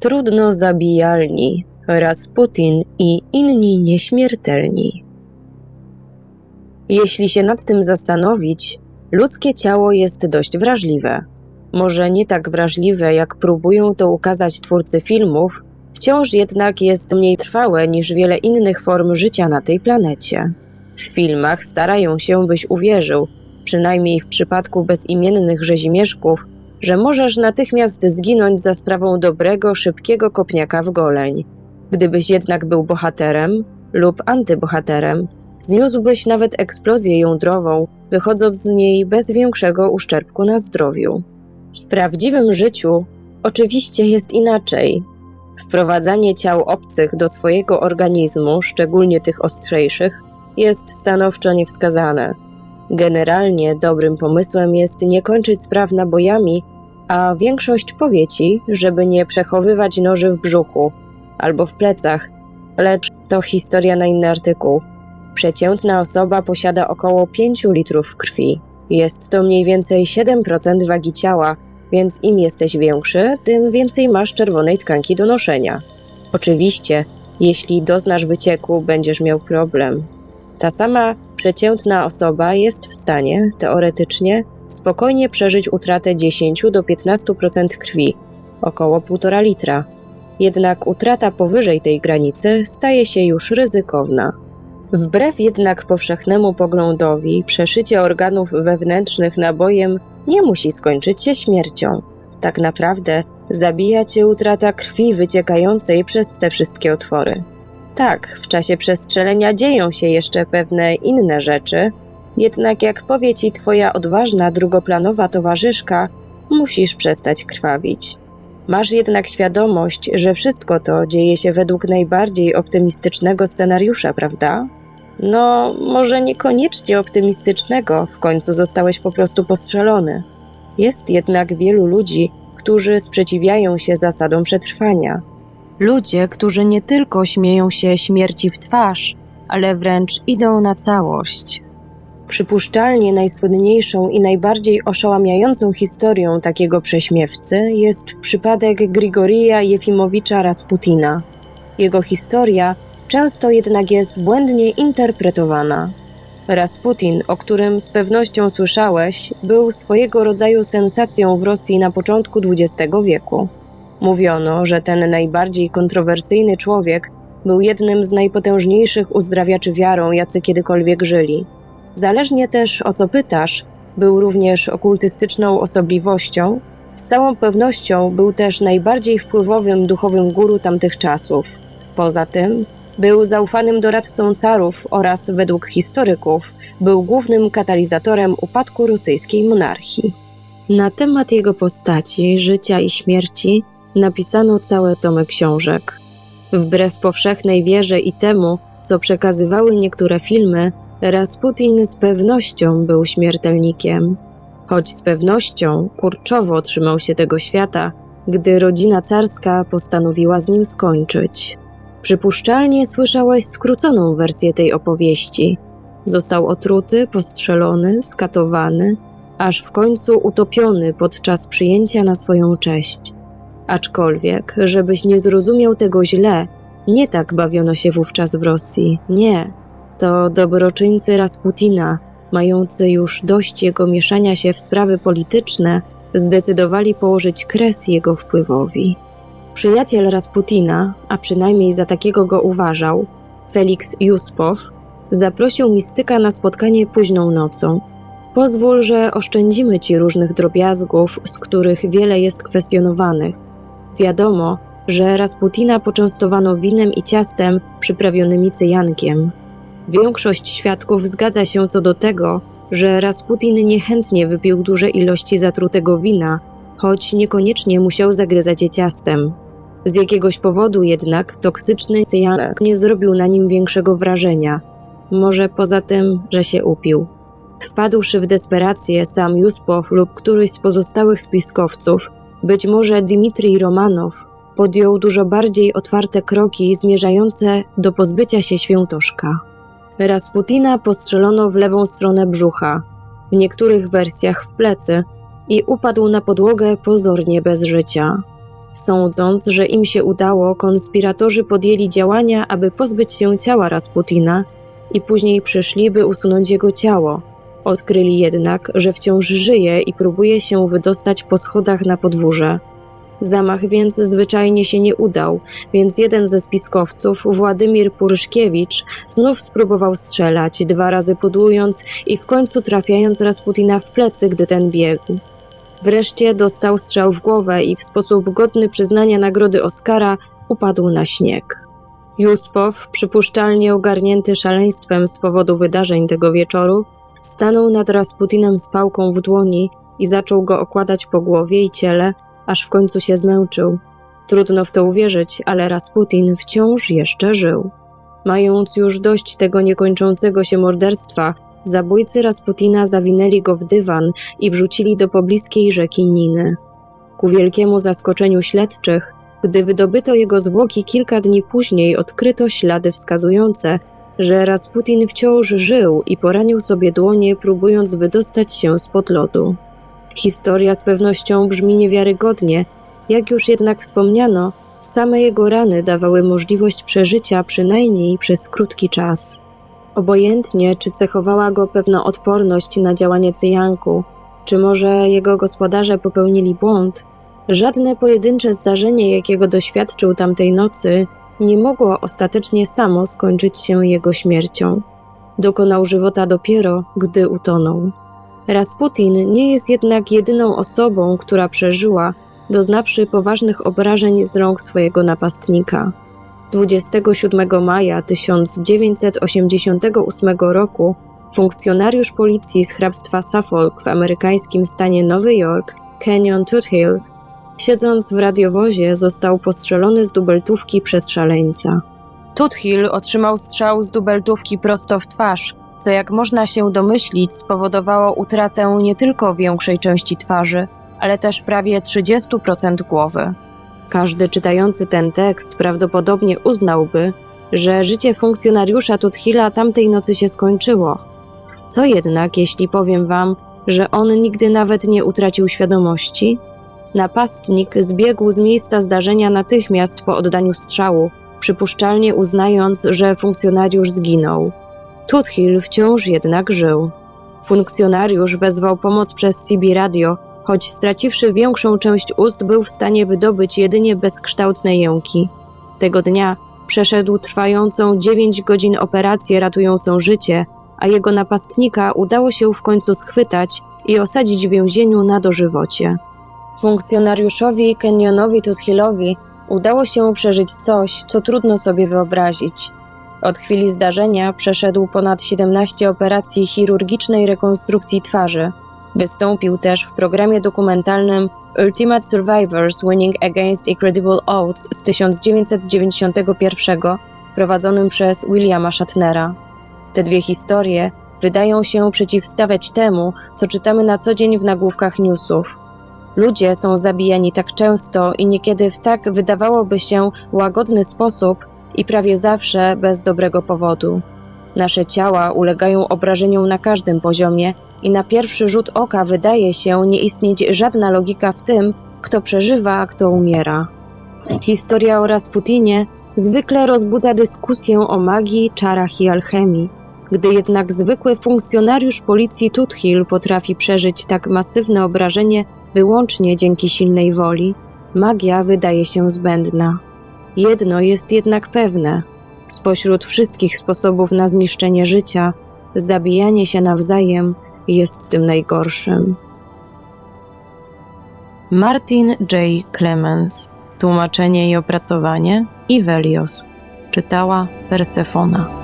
trudno zabijalni, Rasputin i inni nieśmiertelni. Jeśli się nad tym zastanowić, ludzkie ciało jest dość wrażliwe. Może nie tak wrażliwe, jak próbują to ukazać twórcy filmów, wciąż jednak jest mniej trwałe niż wiele innych form życia na tej planecie. W filmach starają się, byś uwierzył, przynajmniej w przypadku bezimiennych rzezimieszków, że możesz natychmiast zginąć za sprawą dobrego, szybkiego kopniaka w goleń. Gdybyś jednak był bohaterem lub antybohaterem, zniósłbyś nawet eksplozję jądrową, wychodząc z niej bez większego uszczerbku na zdrowiu. W prawdziwym życiu oczywiście jest inaczej. Wprowadzanie ciał obcych do swojego organizmu, szczególnie tych ostrzejszych, jest stanowczo niewskazane. Generalnie dobrym pomysłem jest nie kończyć spraw nabojami, a większość powie ci, żeby nie przechowywać noży w brzuchu albo w plecach, lecz to historia na inny artykuł. Przeciętna osoba posiada około 5 litrów krwi. Jest to mniej więcej 7% wagi ciała, więc im jesteś większy, tym więcej masz czerwonej tkanki do noszenia. Oczywiście, jeśli doznasz wycieku, będziesz miał problem. Ta sama przeciętna osoba jest w stanie, teoretycznie, spokojnie przeżyć utratę 10 do 15% krwi, około 1,5 litra. Jednak utrata powyżej tej granicy staje się już ryzykowna. Wbrew jednak powszechnemu poglądowi, przeszycie organów wewnętrznych nabojem nie musi skończyć się śmiercią. Tak naprawdę zabija cię utrata krwi wyciekającej przez te wszystkie otwory. Tak, w czasie przestrzelenia dzieją się jeszcze pewne inne rzeczy, jednak jak powie ci twoja odważna drugoplanowa towarzyszka, musisz przestać krwawić. Masz jednak świadomość, że wszystko to dzieje się według najbardziej optymistycznego scenariusza, prawda? No, może niekoniecznie optymistycznego, w końcu zostałeś po prostu postrzelony. Jest jednak wielu ludzi, którzy sprzeciwiają się zasadom przetrwania. Ludzie, którzy nie tylko śmieją się śmierci w twarz, ale wręcz idą na całość. Przypuszczalnie najsłynniejszą i najbardziej oszałamiającą historią takiego prześmiewcy jest przypadek Grigorija Jefimowicza Rasputina. Jego historia często jednak jest błędnie interpretowana. Rasputin, o którym z pewnością słyszałeś, był swojego rodzaju sensacją w Rosji na początku XX wieku. Mówiono, że ten najbardziej kontrowersyjny człowiek był jednym z najpotężniejszych uzdrawiaczy wiarą, jacy kiedykolwiek żyli. Zależnie też o co pytasz, był również okultystyczną osobliwością, z całą pewnością był też najbardziej wpływowym duchowym guru tamtych czasów. Poza tym był zaufanym doradcą carów oraz, według historyków, był głównym katalizatorem upadku rosyjskiej monarchii. Na temat jego postaci, życia i śmierci napisano całe tomy książek. Wbrew powszechnej wierze i temu, co przekazywały niektóre filmy, Rasputin z pewnością był śmiertelnikiem. Choć z pewnością kurczowo otrzymał się tego świata, gdy rodzina carska postanowiła z nim skończyć. Przypuszczalnie słyszałeś skróconą wersję tej opowieści. Został otruty, postrzelony, skatowany, aż w końcu utopiony podczas przyjęcia na swoją cześć. Aczkolwiek, żebyś nie zrozumiał tego źle, nie tak bawiono się wówczas w Rosji. Nie. To dobroczyńcy Rasputina, mający już dość jego mieszania się w sprawy polityczne, zdecydowali położyć kres jego wpływowi. Przyjaciel Rasputina, a przynajmniej za takiego go uważał, Felix Juspow, zaprosił mistyka na spotkanie późną nocą. Pozwól, że oszczędzimy ci różnych drobiazgów, z których wiele jest kwestionowanych. Wiadomo, że Rasputina poczęstowano winem i ciastem przyprawionymi cyjankiem. Większość świadków zgadza się co do tego, że Rasputin niechętnie wypił duże ilości zatrutego wina, choć niekoniecznie musiał zagryzać je ciastem. Z jakiegoś powodu jednak toksyczny cyjanek nie zrobił na nim większego wrażenia. Może poza tym, że się upił. Wpadłszy w desperację, sam Juspow lub któryś z pozostałych spiskowców, być może Dmitrij Romanow, podjął dużo bardziej otwarte kroki zmierzające do pozbycia się świętoszka. Rasputina postrzelono w lewą stronę brzucha, w niektórych wersjach w plecy i upadł na podłogę pozornie bez życia. Sądząc, że im się udało, konspiratorzy podjęli działania, aby pozbyć się ciała Rasputina i później przyszli, by usunąć jego ciało. Odkryli jednak, że wciąż żyje i próbuje się wydostać po schodach na podwórze. Zamach więc zwyczajnie się nie udał, więc jeden ze spiskowców, Władimir Puryszkiewicz, znów spróbował strzelać, dwa razy pudłując i w końcu trafiając Rasputina w plecy, gdy ten biegł. Wreszcie dostał strzał w głowę i w sposób godny przyznania nagrody Oscara upadł na śnieg. Juspow, przypuszczalnie ogarnięty szaleństwem z powodu wydarzeń tego wieczoru, stanął nad Rasputinem z pałką w dłoni i zaczął go okładać po głowie i ciele, aż w końcu się zmęczył. Trudno w to uwierzyć, ale Rasputin wciąż jeszcze żył. Mając już dość tego niekończącego się morderstwa, zabójcy Rasputina zawinęli go w dywan i wrzucili do pobliskiej rzeki Niny. Ku wielkiemu zaskoczeniu śledczych, gdy wydobyto jego zwłoki kilka dni później, odkryto ślady wskazujące, że Rasputin wciąż żył i poranił sobie dłonie, próbując wydostać się spod lodu. Historia z pewnością brzmi niewiarygodnie, jak już jednak wspomniano, same jego rany dawały możliwość przeżycia przynajmniej przez krótki czas. Obojętnie, czy cechowała go pewna odporność na działanie cyjanku, czy może jego gospodarze popełnili błąd, żadne pojedyncze zdarzenie, jakiego doświadczył tamtej nocy, nie mogło ostatecznie samo skończyć się jego śmiercią. Dokonał żywota dopiero, gdy utonął. Rasputin nie jest jednak jedyną osobą, która przeżyła, doznawszy poważnych obrażeń z rąk swojego napastnika. 27 maja 1988 roku funkcjonariusz policji z hrabstwa Suffolk w amerykańskim stanie Nowy Jork, Kenyon Tuthill, siedząc w radiowozie, został postrzelony z dubeltówki przez szaleńca. Tuthill otrzymał strzał z dubeltówki prosto w twarz, co jak można się domyślić spowodowało utratę nie tylko większej części twarzy, ale też prawie 30% głowy. Każdy czytający ten tekst prawdopodobnie uznałby, że życie funkcjonariusza Tuthila tamtej nocy się skończyło. Co jednak, jeśli powiem wam, że on nigdy nawet nie utracił świadomości? Napastnik zbiegł z miejsca zdarzenia natychmiast po oddaniu strzału, przypuszczalnie uznając, że funkcjonariusz zginął. Tuthill wciąż jednak żył. Funkcjonariusz wezwał pomoc przez CB Radio, choć straciwszy większą część ust, był w stanie wydobyć jedynie bezkształtne jęki. Tego dnia przeszedł trwającą 9 godzin operację ratującą życie, a jego napastnika udało się w końcu schwytać i osadzić w więzieniu na dożywocie. Funkcjonariuszowi Kenyonowi Tuthillowi udało się przeżyć coś, co trudno sobie wyobrazić. Od chwili zdarzenia przeszedł ponad 17 operacji chirurgicznej rekonstrukcji twarzy. Wystąpił też w programie dokumentalnym Ultimate Survivors Winning Against Incredible Odds z 1991, prowadzonym przez Williama Shatnera. Te dwie historie wydają się przeciwstawiać temu, co czytamy na co dzień w nagłówkach newsów. Ludzie są zabijani tak często i niekiedy w tak wydawałoby się łagodny sposób i prawie zawsze bez dobrego powodu. Nasze ciała ulegają obrażeniom na każdym poziomie i na pierwszy rzut oka wydaje się nie istnieć żadna logika w tym, kto przeżywa, a kto umiera. Historia o Rasputinie zwykle rozbudza dyskusję o magii, czarach i alchemii. Gdy jednak zwykły funkcjonariusz policji Tuthill potrafi przeżyć tak masywne obrażenie wyłącznie dzięki silnej woli, magia wydaje się zbędna. Jedno jest jednak pewne: spośród wszystkich sposobów na zniszczenie życia, zabijanie się nawzajem jest tym najgorszym. Martin J. Clemens. Tłumaczenie i opracowanie Ivelios. Czytała Persefona.